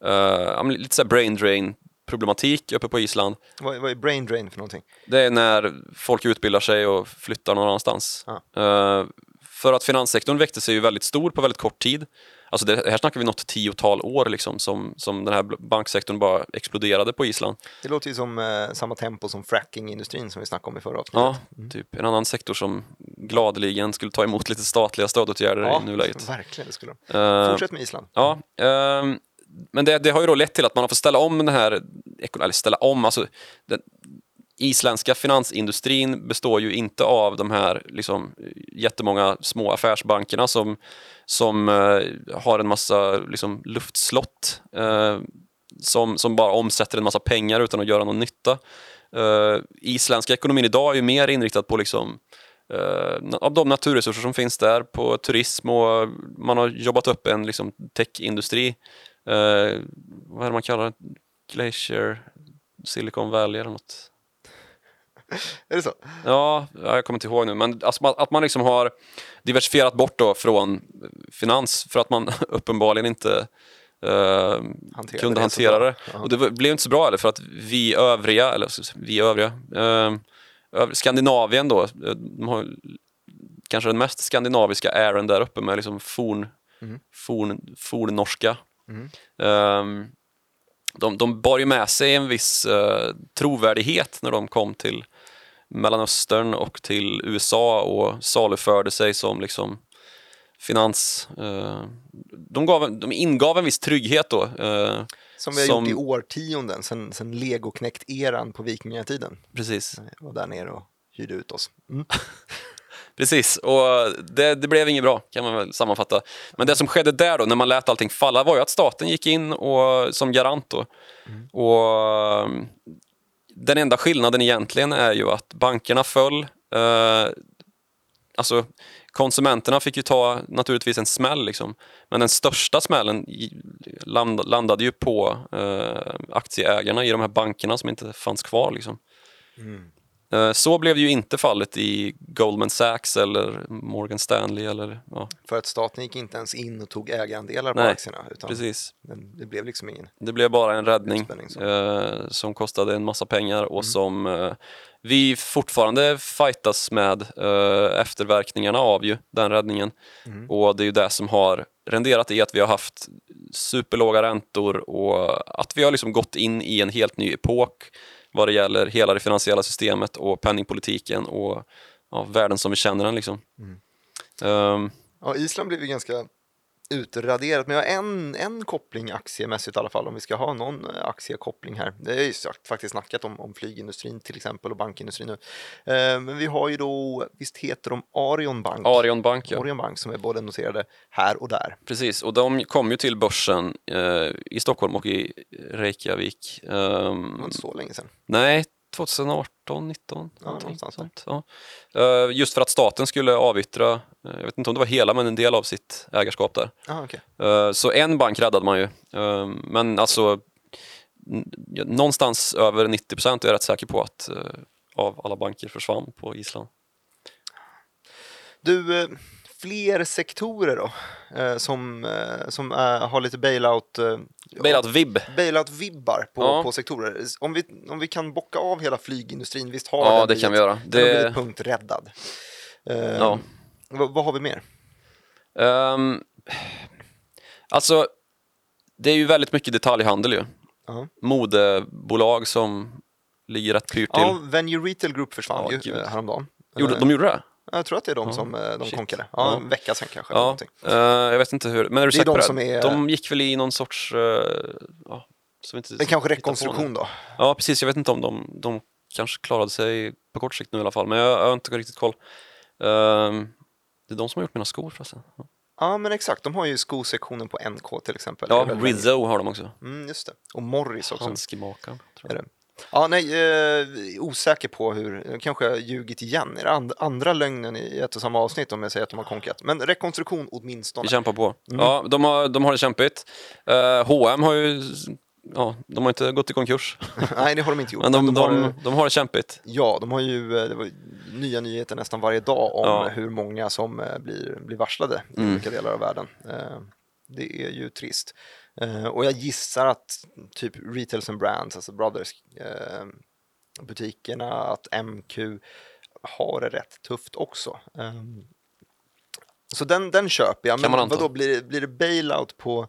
eh, ja, lite så här brain drain problematik uppe på Island. Vad, vad är brain drain för någonting? Det är när folk utbildar sig och flyttar någon annanstans. Ja. Eh, För att finanssektorn växte sig ju väldigt stor på väldigt kort tid. Alltså det, här snackar vi något tiotal år liksom, som, som den här banksektorn bara exploderade på Island. Det låter ju som eh, samma tempo som frackingindustrin som vi snackade om i förra avsnittet. Ja, typ en annan sektor som gladeligen skulle ta emot lite statliga stödåtgärder i nuläget. verkligen. Det skulle de. Eh, Fortsätt med Island. Ja, ehm, men det, det har ju då lett till att man har fått ställa om den här, eller ställa om, alltså den isländska finansindustrin består ju inte av de här liksom, jättemånga små affärsbankerna som, som eh, har en massa liksom, luftslott eh, som, som bara omsätter en massa pengar utan att göra någon nytta. Eh, isländska ekonomin idag är ju mer inriktad på liksom, eh, av de naturresurser som finns där, på turism och man har jobbat upp en liksom, techindustri. Eh, vad är det man kallar det? Glacier, Silicon Valley eller något? Är det så? Ja, jag kommer inte ihåg nu, men alltså att man liksom har diversifierat bort då från finans för att man uppenbarligen inte uh, kunde det hantera det. Och det blev inte så bra heller för att vi övriga, eller vi övriga, uh, Skandinavien då, de har kanske den mest skandinaviska ären där uppe med liksom forn, mm. forn, fornnorska. Mm. Um, de, de bar ju med sig en viss uh, trovärdighet när de kom till Mellanöstern och till USA och saluförde sig som liksom finans... Uh, de, gav, de ingav en viss trygghet då. Uh, som vi har som... gjort i årtionden, sen, sen legoknäckt-eran på vikingatiden. Precis. Och där nere och hyrde ut oss. Mm. Precis, och det, det, blev inget bra kan man väl sammanfatta. Men det som skedde där då, när man lät allting falla, var ju att staten gick in och, som garant. Då. Mm. Och den enda skillnaden egentligen är ju att bankerna föll. Eh, alltså, konsumenterna fick ju ta naturligtvis en smäll, liksom. men den största smällen land, landade ju på eh, aktieägarna i de här bankerna som inte fanns kvar. Liksom. Mm. Eh, så blev ju inte fallet i Goldman Sachs eller Morgan Stanley. Eller, ja. För att staten gick inte ens in och tog ägarandelar på Nej, aktierna. Utan precis. Det blev liksom ingen Det blev bara en räddning eh, som kostade en massa pengar och mm. som eh, vi fortfarande fightas med eh, efterverkningarna av ju, den räddningen. Mm. Och det är ju det som har renderat i att vi har haft superlåga räntor och att vi har liksom gått in i en helt ny epok vad det gäller hela det finansiella systemet och penningpolitiken och ja, världen som vi känner den. Liksom. Mm. Um, ja, Island blev ju ganska utraderat, men jag har en, en koppling aktiemässigt i alla fall om vi ska ha någon eh, aktiekoppling här. Det är ju faktiskt snackat om, om flygindustrin till exempel och bankindustrin nu. Eh, men vi har ju då, visst heter de Arion Bank? Arion Bank, ja. Arion Bank som är både noterade här och där. Precis, och de kom ju till börsen eh, i Stockholm och i Reykjavik. Um, inte så länge sedan. Nej, 2018, 19 ja, sånt. Ja. Uh, just för att staten skulle avyttra, jag vet inte om det var hela, men en del av sitt ägarskap där. Ah, okay. uh, så en bank räddade man ju, men alltså någonstans över 90 procent är jag rätt säker på att av alla banker försvann på Island. Du, fler sektorer då, eh, som, eh, som har lite bailout... Eh, Bailout-vibb. Bailout-vibbar på, ja. på sektorer. Om vi, om vi kan bocka av hela flygindustrin, visst har ja, den det kan vi göra. Det... Den har punkt räddad. Eh, ja. Vad har vi mer? Um, alltså, det är ju väldigt mycket detaljhandel ju. Uh -huh. Modebolag som ligger rätt pyrt till. Ja, Venue Retail Group försvann ja, ju häromdagen. Gjorde, de gjorde det? Jag tror att det är de ja, som eh, de konkade. Ja, ja, en vecka sedan kanske. Ja, uh, jag vet inte hur. Men är du säker på det? Som är... De gick väl i någon sorts... Uh, ja, som inte det kanske rekonstruktion då? Ja, precis. Jag vet inte om de, de kanske klarade sig på kort sikt nu i alla fall. Men jag, jag har inte riktigt koll. Uh, det är de som har gjort mina skor förresten. Ja. ja, men exakt. De har ju skosektionen på NK till exempel. Ja, Rizzo har de också. Mm, just det. Och Morris också. Handskemakaren. Tror jag. Ja, nej, eh, osäker på hur, kanske jag ljugit igen. Det and, andra lögnen i ett och samma avsnitt om jag säger att de har konkat? Men rekonstruktion åtminstone. Vi kämpar på. Mm. Ja, de har, de har det kämpigt. Uh, H&M har ju ja, de har inte gått i konkurs. Nej, det har de inte gjort. Men de, de, de, har, de har det kämpigt. Ja, de har ju eh, nya nyheter nästan varje dag om ja. hur många som eh, blir, blir varslade i mm. olika delar av världen. Det är ju trist. Och jag gissar att typ Retails and Brands, alltså Brothers butikerna, att MQ har det rätt tufft också. Så den, den köper jag, men vadå, blir, blir det bailout på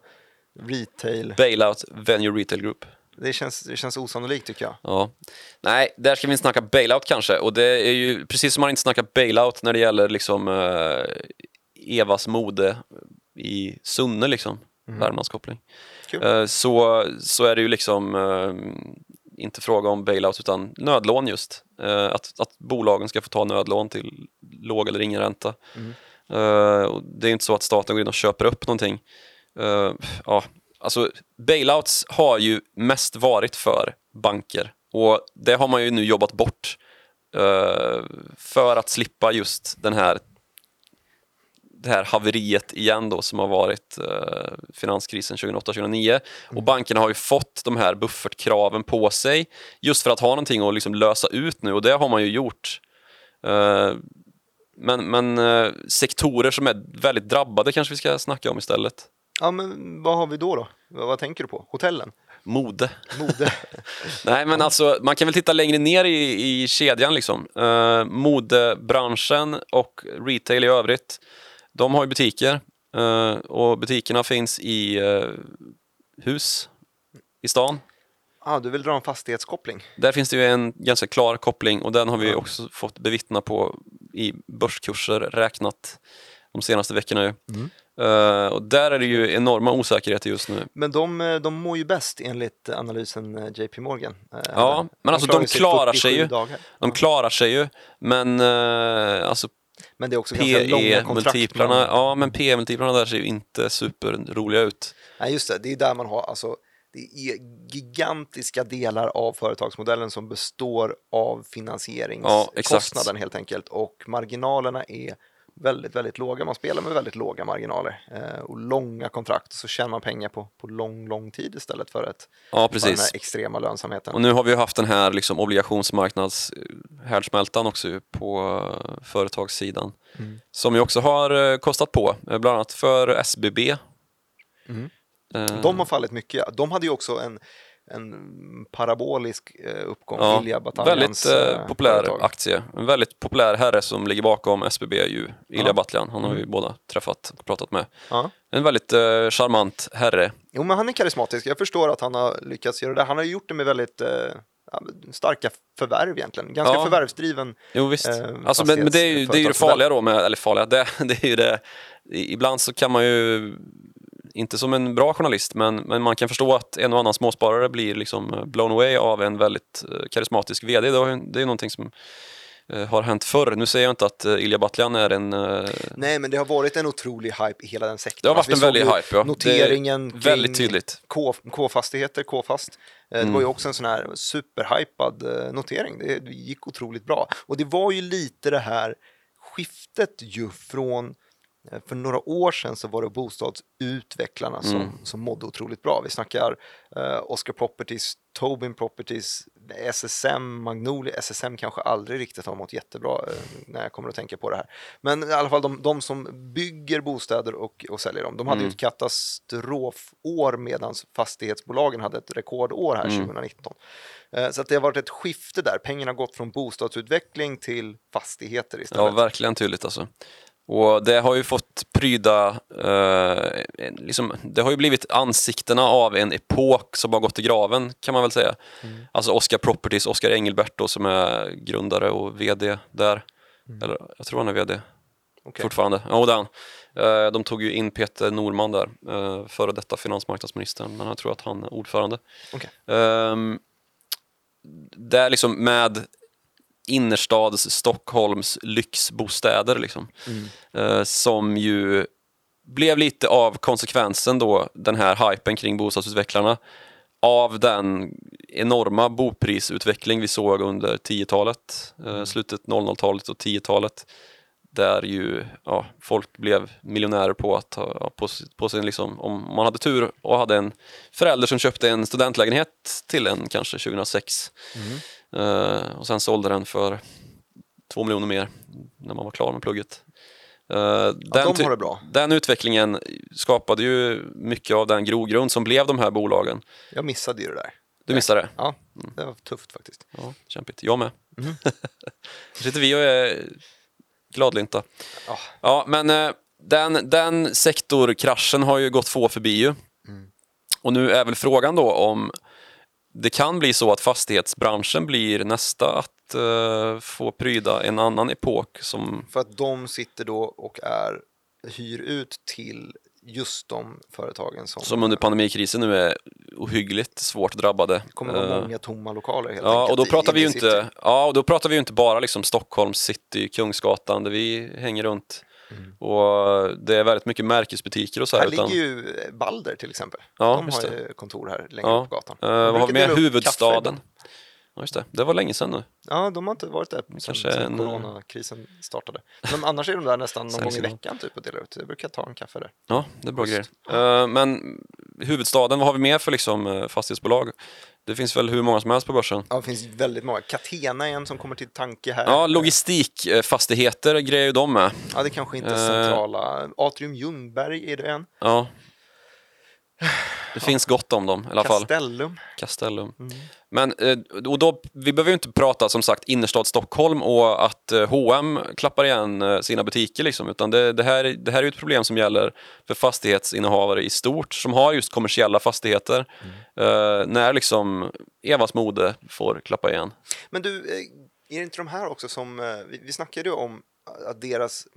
retail? Bailout, Venue Retail Group. Det känns, det känns osannolikt tycker jag. Ja. Nej, där ska vi inte snacka bailout kanske. Och det är ju precis som man inte snackar bailout när det gäller liksom uh, Evas mode i Sunne liksom mm. Värmlandskoppling. Uh, så, så är det ju liksom uh, inte fråga om bailout utan nödlån just. Uh, att, att bolagen ska få ta nödlån till låg eller ingen ränta. Mm. och det är inte så att staten går in och köper upp någonting. Ja, alltså, bailouts har ju mest varit för banker och det har man ju nu jobbat bort för att slippa just den här det här haveriet igen då som har varit eh, finanskrisen 2008-2009 och bankerna har ju fått de här buffertkraven på sig just för att ha någonting att liksom lösa ut nu och det har man ju gjort. Eh, men men eh, sektorer som är väldigt drabbade kanske vi ska snacka om istället. Ja, men vad har vi då? då? Vad, tänker du på? Hotellen? Mode. Mode? Nej, men alltså, man kan väl titta längre ner i, i kedjan. Liksom. Eh, modebranschen och retail i övrigt, de har ju butiker. Eh, och butikerna finns i eh, hus i stan. ah, du vill dra en fastighetskoppling? Där finns det ju en ganska klar koppling och den har vi också fått bevittna på i börskurser räknat de senaste veckorna. Ju. Mm. Eh, och där är det ju enorma osäkerheter just nu. Men de, eh, de mår ju bäst enligt analysen eh, JP Morgan. Eh, Ja, men alltså de klarar sig 47 ju. Dagar. De klarar sig ju, men eh, alltså Men det är också ganska långa kontrakt. PE-multiplarna, man- ja men PE-multiplarna där ser ju inte superroliga ut. Nej, just det. Det är där man har, alltså, det är gigantiska delar av företagsmodellen som består av Ja, finansieringskostnaden exakt. helt enkelt. Och marginalerna är väldigt, väldigt låga. Man spelar med väldigt låga marginaler eh, och långa kontrakt. Så tjänar man pengar på, på lång, lång tid istället för, ett, Ja, för den här precis. extrema lönsamheten. Och nu har vi haft den här liksom obligationsmarknadshärdsmältan också ju på eh, företagssidan. Mm. Som ju också har eh, kostat på, eh, bland annat för SBB. Mm. Eh, De har fallit mycket. De hade ju också en, en parabolisk eh, uppgång. Ja, Ilja Bataljans, väldigt eh, eh, populär företag. aktie. En väldigt populär herre som ligger bakom SBB ju Ilja Ja. Batljan. Han har vi Mm. båda träffat och pratat med. Ja. En väldigt eh, charmant herre. Jo, men han är karismatisk. Jag förstår att han har lyckats göra det. Han har gjort det med väldigt eh, starka förvärv egentligen. Ganska Ja. förvärvsdriven. Jo visst. Eh, alltså, men, men det är ju det, är ju det farliga då med, eller farliga, det, det är ju det. Ibland så kan man ju, inte som en bra journalist, men, men man kan förstå att en och annan småsparare blir liksom eh, blown away av en väldigt eh, karismatisk VD. Det, är någonting som eh, har hänt förr. Nu säger jag inte att Ilja Batljan är en... Nej, men det har varit en otrolig hype i hela den sektorn. Det har varit Alltså, en väldig hype, ja. Noteringen Det är väldigt tydligt. K-fastigheter, K-fast. Det Mm. var ju också en sån här superhypad notering. Det gick otroligt bra. Och det var ju lite det här skiftet ju från för några år sedan så var det bostadsutvecklarna som, Mm. som mådde otroligt bra. Vi snackar eh, Oscar Properties, Tobin Properties, SSM, Magnolia. SSM kanske aldrig riktigt har mått jättebra eh, när jag kommer att tänka på det här. Men i alla fall de, de som bygger bostäder och, och säljer dem, de hade ju Mm. ett katastrofår medan fastighetsbolagen hade ett rekordår här Mm. 2019. Eh, Så att det har varit ett skifte där. Pengarna har gått från bostadsutveckling till fastigheter Ja, istället. verkligen tydligt alltså. Och det har ju fått pryda, eh, liksom, det har ju blivit ansiktena av en epok som har gått i graven kan man väl säga. Mm. Alltså Oscar Properties, Oscar Engelbert då, som är grundare och VD där. Eller jag tror han är VD Mm. Okej. fortfarande. Ja, det är han. Eh, de tog ju in Peter Norman där, eh, före detta finansmarknadsministern, men jag tror att han är ordförande. Okej. Ehm, där liksom med innerstads Stockholms lyxbostäder liksom. Mm. Eh, som ju blev lite av konsekvensen då, den här hypen kring bostadsutvecklarna av den enorma boprisutveckling vi såg under 10-talet, eh, slutet 00-talet och 10-talet där ju ja, folk blev miljonärer på att ha på, på sin, liksom, om man hade tur och hade en förälder som köpte en studentlägenhet till en kanske 2006 Mm. Eh, och sen sålde den för två miljoner mer när man var klar med plugget. Eh, den, de ty- har det bra. den utvecklingen skapade ju mycket av den grogrund som blev de här bolagen. Jag missade ju det där. Du missade det? Ja, det var tufft faktiskt. Ja, kämpigt. Jag med. Mm. Sitter vi och är gladlynta. Ja. Ja, men eh, den, den sektorkraschen har ju gått få förbi ju. Mm. Och nu är väl frågan då om det kan bli så att fastighetsbranschen blir nästa att eh, få pryda en annan epok som För att de sitter då och är, hyr ut till just de företagen som, som under pandemikrisen nu är ohyggligt svårt drabbade. kommer att vara Eh, många tomma lokaler helt Ja, enkelt. och då pratar vi ju inte, city. ja, och då pratar vi inte bara liksom Stockholms city, Kungsgatan, där vi hänger runt. Mm. Och det är väldigt mycket märkesbutiker och så här. Här utan, ligger ju Balder till exempel. Ja, de har ju kontor här längre Ja. upp på gatan. De vad har vi mer? Huvudstaden. Ja, just det. Det var länge sedan nu. Ja, de har inte varit där Kanske sen en- coronakrisen startade. Men annars är de där nästan någon gång i veckan typ och delar ut. Jag brukar ta en kaffe där. Ja, det är bra Schysst. grejer. Eh, men huvudstaden, vad har vi mer för liksom, eh, fastighetsbolag? Det finns väl hur många som helst på börsen? Ja, det finns väldigt många. Catena är en som kommer till tanke här. Ja, logistikfastigheter grejer ju de med. Ja, det kanske inte är Eh. centrala. Atrium Ljungberg är det en. Ja. Det finns gott om dem i alla fall. Castellum. Castellum. Mm. Men eh, och då, vi behöver ju inte prata som sagt innerstad Stockholm och att eh, H&M klappar igen eh, sina butiker liksom, utan det, det, här, det här är ett problem som gäller för fastighetsinnehavare i stort som har just kommersiella fastigheter. Eh, när liksom Evas mode får klappa igen. Men du, är det inte de här också som, vi, vi snackade ju om att deras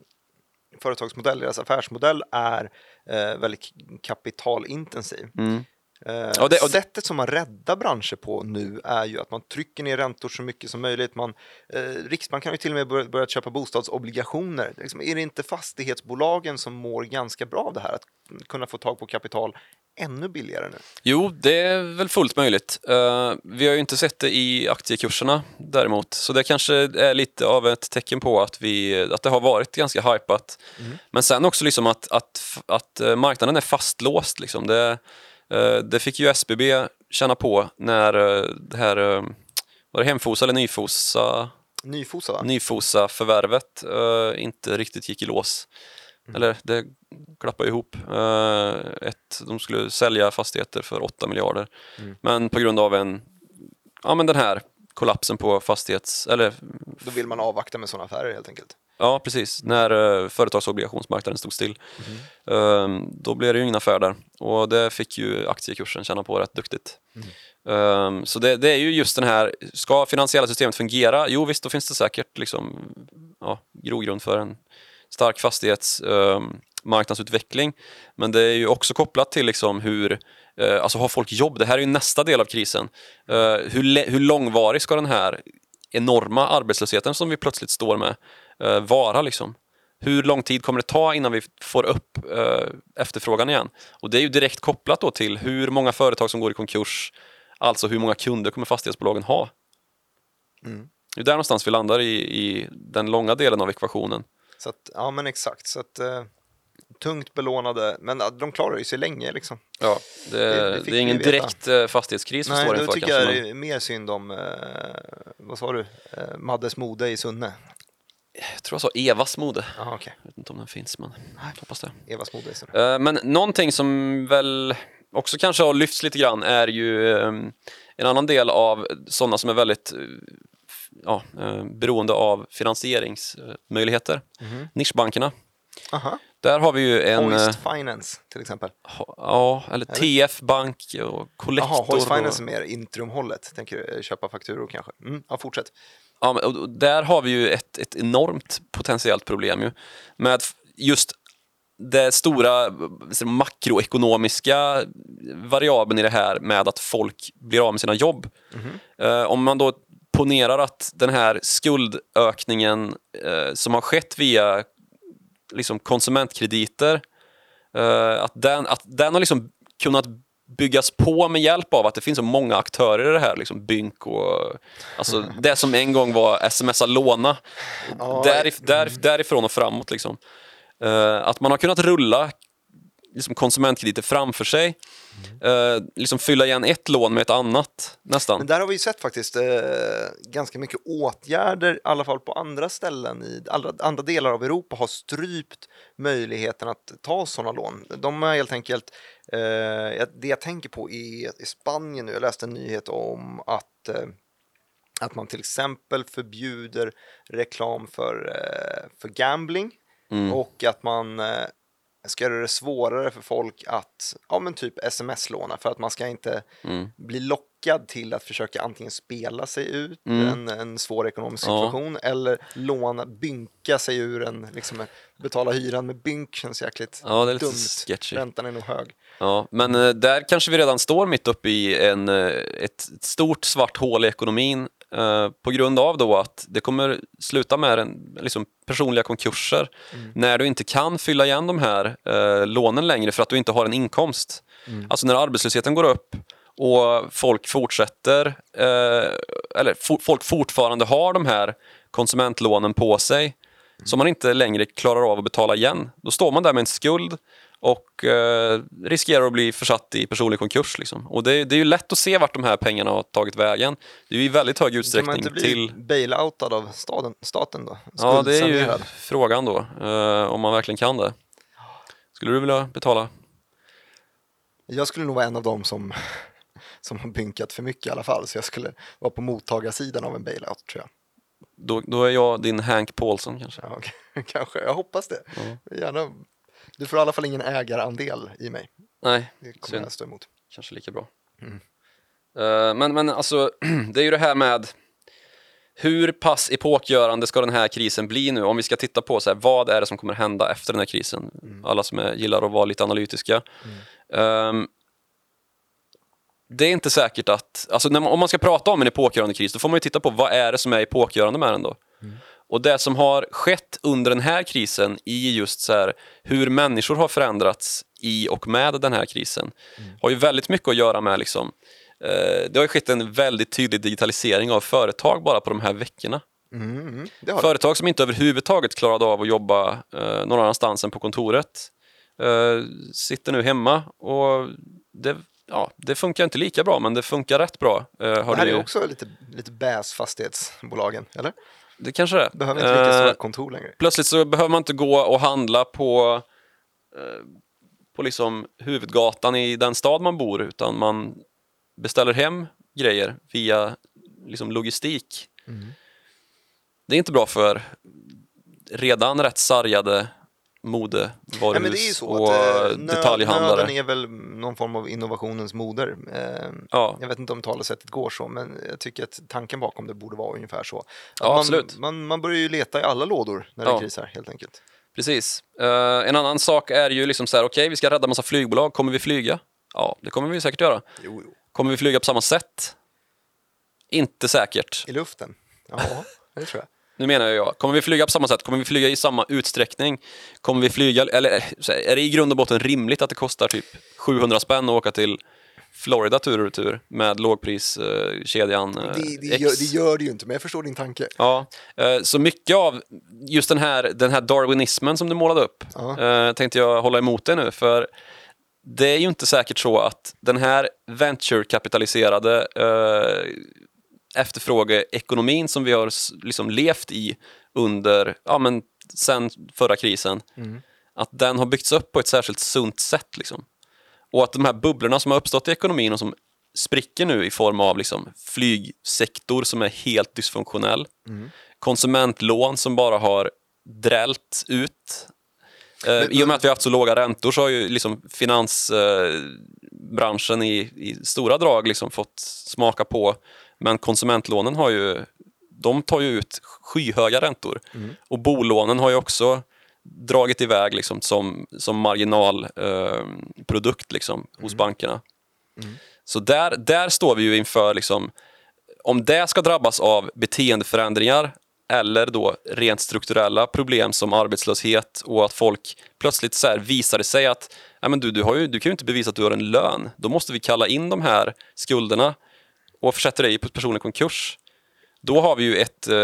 företagsmodell, deras affärsmodell är eh, väldigt kapitalintensiv. Mm. Eh, Ja, det- och- Sättet som man räddar branscher på nu är ju att man trycker ner räntor så mycket som möjligt. Man, eh, Riksbanken har ju till och med börjat, börjat köpa bostadsobligationer. Liksom, är det inte fastighetsbolagen som mår ganska bra av det här? Att kunna få tag på kapital ännu billigare nu? Jo, det är väl fullt möjligt. Eh, vi har ju inte sett det i aktiekurserna däremot, så det kanske är lite av ett tecken på att, vi, att det har varit ganska hypat. Men sen också liksom att, att, att eh, marknaden är fastlåst. Liksom. Det, det fick ju SBB känna på när eh, det här eh, var det Hemfosa eller Nyfosa, Nyfosa, va? Nyfosa förvärvet eh, inte riktigt gick i lås. Eller det klappade ihop. Eh, ett, de skulle sälja fastigheter för 8 miljarder. Men på grund av en, ja men den här kollapsen på fastighets, eller Då vill man avvakta med sådana affärer helt enkelt. ja precis, när uh, företagsobligationsmarknaden stod still. Eh, då blev det ju ingen affär där och det fick ju aktiekursen känna på rätt duktigt. Eh, så det, det är ju just den här, ska finansiella systemet fungera? Jo visst, då finns det säkert liksom, ja, grogrund för en stark fastighetsmarknadsutveckling. marknadsutveckling. Men det är ju också kopplat till liksom hur, eh, alltså har folk jobb? Det här är ju nästa del av krisen. Eh, hur, hur långvarig ska den här enorma arbetslösheten som vi plötsligt står med eh, vara? Liksom? Hur lång tid kommer det ta innan vi får upp eh, efterfrågan igen? Och det är ju direkt kopplat då till hur många företag som går i konkurs, alltså hur många kunder kommer fastighetsbolagen ha? Mm. Det är där någonstans vi landar i, i den långa delen av ekvationen. Så att, ja men exakt, så att eh, tungt belånade, men de klarar ju sig länge liksom. Ja, det, det det, fick är ingen veta. direkt eh, fastighetskris vi Nej, står då inför tycker kanske. jag men det är mer synd om, eh, vad sa du, eh, Maddes mode i Sunne. Jag tror jag sa Evas mode. Jaha okej, Jag vet inte om den finns, men jag hoppas det. Evas mode. Eh, Men någonting som väl också kanske har lyfts lite grann är ju eh, en annan del av sådana som är väldigt eh, ja, eh, beroende av finansieringsmöjligheter. Mhm. Nischbankerna. Aha, Där har vi ju en... Hoist Finance till exempel. Ja, eller TF Bank och Collector. Jaha, Hoist och- Finance är mer intrumhållet, tänker du, köpa fakturor kanske. Mm, ja, fortsätt. Ja, och- där har vi ju ett, ett enormt potentiellt problem ju. Med just det stora eh, makroekonomiska variabeln i det här med att folk blir av med sina jobb. Eh, om man då ponerar att den här skuldökningen eh, som har skett via liksom konsumentkrediter, eh, att, den, att den har liksom kunnat byggas på med hjälp av att det finns så många aktörer i det här, liksom Bynk och alltså det som en gång var smsa låna, Ja, därif, där, därifrån och framåt. Liksom. Eh, att man har kunnat rulla liksom konsumentkrediter framför sig, eh, liksom fylla igen ett lån med ett annat nästan. Men där har vi ju sett faktiskt eh, ganska mycket åtgärder, i alla fall på andra ställen i andra, andra delar av Europa har strypt möjligheten att ta sådana lån. De har helt enkelt, eh, det jag tänker på i, i Spanien nu, jag läste en nyhet om att eh, att man till exempel förbjuder reklam för, eh, för gambling Mm. och att man ska göra det svårare för folk att ja, men typ sms-låna för att man ska inte Mm. bli lockad till att försöka antingen spela sig ut Mm. en, en svår ekonomisk Ja. situation eller låna, bynka sig ur en, liksom, betala hyran med bynk känns jäkligt Ja, det är lite dumt. sketchy. Räntan är nog hög. Ja, men eh, där kanske vi redan står mitt uppe i en, eh, ett, ett stort svart hål i ekonomin eh, på grund av då att det kommer sluta med en, liksom personliga konkurser när du inte kan fylla igen de här eh, lånen längre för att du inte har en inkomst. Alltså när arbetslösheten går upp och folk fortsätter, eh, eller for, folk fortfarande har de här konsumentlånen på sig som man inte längre klarar av att betala igen. Då står man där med en skuld och eh, riskerar att bli försatt i personlig konkurs. Liksom. Och det, det, är ju lätt att se vart de här pengarna har tagit vägen. Det är ju i väldigt hög utsträckning Kan man inte bli till... bailoutad av staden, staten då? Ja, det är ju frågan då, eh, om man verkligen kan det. Skulle du vilja betala? Jag skulle nog vara en av dem som, som har bynkat för mycket i alla fall, så jag skulle vara på mottagarsidan av en bailout tror jag. Då, då är jag din Hank Paulson kanske. Ja. Kanske, jag hoppas det. Gärna. Du får i alla fall ingen ägarandel i mig. Nej, Det kommer Synd. jag stå emot. kanske lika bra. Eh, men, men alltså, det är ju det här med hur pass epokgörande ska den här krisen bli nu? Om vi ska titta på så här, vad är det som kommer hända efter den här krisen? Alla som är, gillar att vara lite analytiska. Ehm, det är inte säkert att, alltså man, om man ska prata om en epokgörande kris, då får man ju titta på vad är det som är epokgörande med den då? Och det som har skett under den här krisen i just så här, hur människor har förändrats i och med den här krisen har ju väldigt mycket att göra med liksom, eh, det har ju skett en väldigt tydlig digitalisering av företag bara på de här veckorna. Mm, mm. Företag som inte överhuvudtaget klarade av att jobba eh, någon annanstans än på kontoret eh, sitter nu hemma och det, ja, det funkar inte lika bra men det funkar rätt bra. Eh, Det här det, är också lite, lite bäs fastighetsbolagen, eller? det kanske det är. Behöver inte lika Eh, stora kontor längre. plötsligt så behöver man inte gå och handla på, eh, på liksom huvudgatan i den stad man bor utan man beställer hem grejer via liksom logistik. Det är inte bra för redan rätt sargade modevaruhus Nej, men det är ju så och att eh, detaljhandlare. nöden är väl någon form av innovationens moder. Eh, Ja. Jag vet inte om talesättet går så, men jag tycker att tanken bakom det borde vara ungefär så. Ja, man, absolut. Man, man börjar ju leta i alla lådor när det Ja. krisar, helt enkelt. Precis. Eh, en annan sak är ju liksom så här, okej, vi ska rädda massa flygbolag. Kommer vi flyga? Ja, det kommer vi säkert göra. Jo, jo. Kommer vi flyga på samma sätt? Inte säkert. I luften? Ja, det tror jag. Nu menar jag, kommer vi flyga på samma sätt? Kommer vi flyga i samma utsträckning? Kommer vi flyga, eller eh, är det i grund och botten rimligt att det kostar typ 700 spänn att åka till Florida tur och retur med lågpriskedjan eh, Det, det, X? gör, det gör det ju inte, men jag förstår din tanke. Ja, eh, så mycket av just den här, den här darwinismen som du målade upp eh, tänkte jag hålla emot dig nu, för det är ju inte säkert så att den här venture-kapitaliserade eh, efterfrågeekonomin som vi har liksom levt i under, ja men sen förra krisen, att den har byggts upp på ett särskilt sunt sätt. Liksom. Och att de här bubblorna som har uppstått i ekonomin och som spricker nu i form av liksom flygsektor som är helt dysfunktionell, konsumentlån som bara har drällt ut. Eh, I och med att vi har haft så låga räntor så har ju liksom finansbranschen i, i stora drag liksom fått smaka på. Men konsumentlånen har ju, de tar ju ut skyhöga räntor. Och bolånen har ju också dragit iväg liksom som, som marginalprodukt eh, liksom, hos bankerna. Så där, där står vi ju inför, liksom, om det ska drabbas av beteendeförändringar eller då rent strukturella problem som arbetslöshet och att folk plötsligt så visar det sig att Nej, men du, du, har ju, du kan ju inte bevisa att du har en lön. Då måste vi kalla in de här skulderna och försätta dig i personlig konkurs. Då har vi ju ett, eh,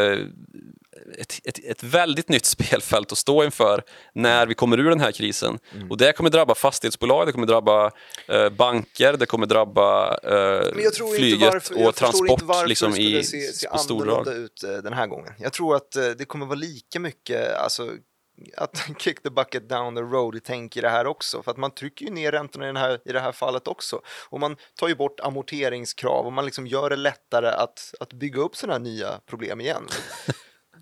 ett, ett, ett väldigt nytt spelfält att stå inför när vi kommer ur den här krisen. Och det kommer drabba fastighetsbolag, det kommer drabba eh, banker, det kommer drabba eh, Men jag tror inte flyget varför, jag och förstår transport inte varför liksom, i, se, se på stordrag. annorlunda ut eh, den här gången. Jag tror att eh, det kommer vara lika mycket, alltså att kick the bucket down the road tänk i det här också. För att man trycker ju ner räntorna i, den här, i det här fallet också. Och man tar ju bort amorteringskrav och man liksom gör det lättare att, att bygga upp sådana här nya problem igen.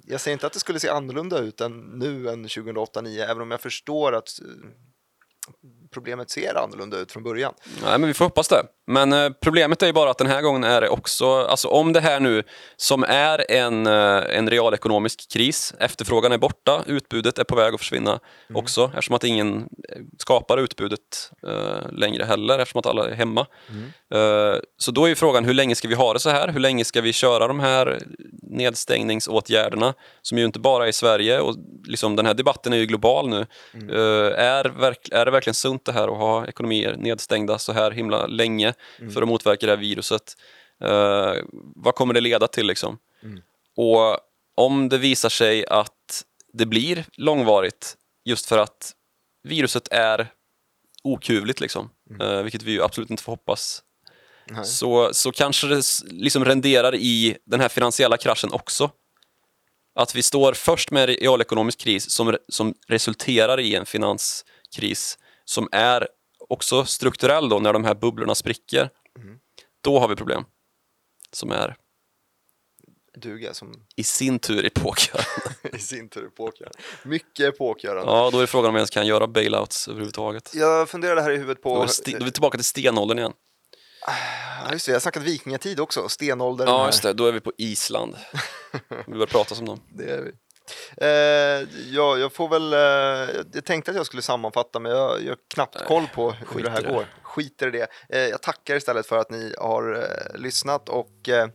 Jag säger inte att det skulle se annorlunda ut än nu än 2008-2009, även om jag förstår att eh, problemet ser annorlunda ut från början. Nej, men vi får hoppas det. Men eh, problemet är ju bara att den här gången är det också, alltså om det här nu som är en, eh, en realekonomisk kris, efterfrågan är borta, utbudet är på väg att försvinna också, eftersom att ingen eh, skapar utbudet eh, längre heller, eftersom att alla är hemma. Eh, så då är ju frågan, hur länge ska vi ha det så här? Hur länge ska vi köra de här nedstängningsåtgärderna, som ju inte bara är i Sverige, och liksom den här debatten är ju global nu. Eh, är, är det verkligen verkligen sunt det här att ha ekonomier nedstängda så här himla länge för att motverka det här viruset? Eh, vad kommer det leda till liksom? Och om det visar sig att det blir långvarigt just för att viruset är okuvligt, liksom, eh, vilket vi ju absolut inte får hoppas, Nej. så, så kanske det liksom renderar i den här finansiella kraschen också. Att vi står först med en realekonomisk kris som, som resulterar i en finanskris som är också strukturell då, när de här bubblorna spricker. Då har vi problem som är Duga som i sin tur epokgörande. i sin tur epokgörande. Mycket epokgörande. Ja, då är frågan om vi ens kan göra bailouts överhuvudtaget. Jag funderade här i huvudet är, på... då är vi tillbaka till stenåldern igen. Ja, just det, jag har snackat vikingatid också, stenåldern. Ja, just det. Då är vi på Island. Vi börjar prata som dem. Det är vi. Eh, ja, jag får väl, eh, jag tänkte att jag skulle sammanfatta men jag, jag har knappt koll på hur det här det. går. Skiter i det. Eh, jag tackar istället för att ni har eh, lyssnat och eh,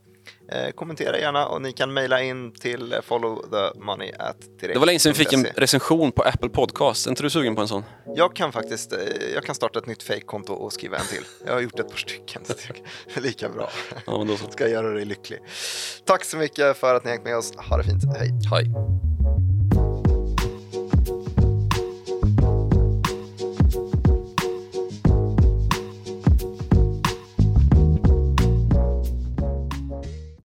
kommentera gärna och ni kan mejla in till eh, followthemoney Det var länge sedan vi fick en recension på Apple Podcast. Är inte du sugen på en sån? Jag kan faktiskt, eh, jag kan starta ett nytt fake-konto och skriva en till. Jag har gjort ett par stycken, lika bra. Ja, men då så. Ska göra dig lycklig. Tack så mycket för att ni hängt med oss. Ha det fint, hej! Hej.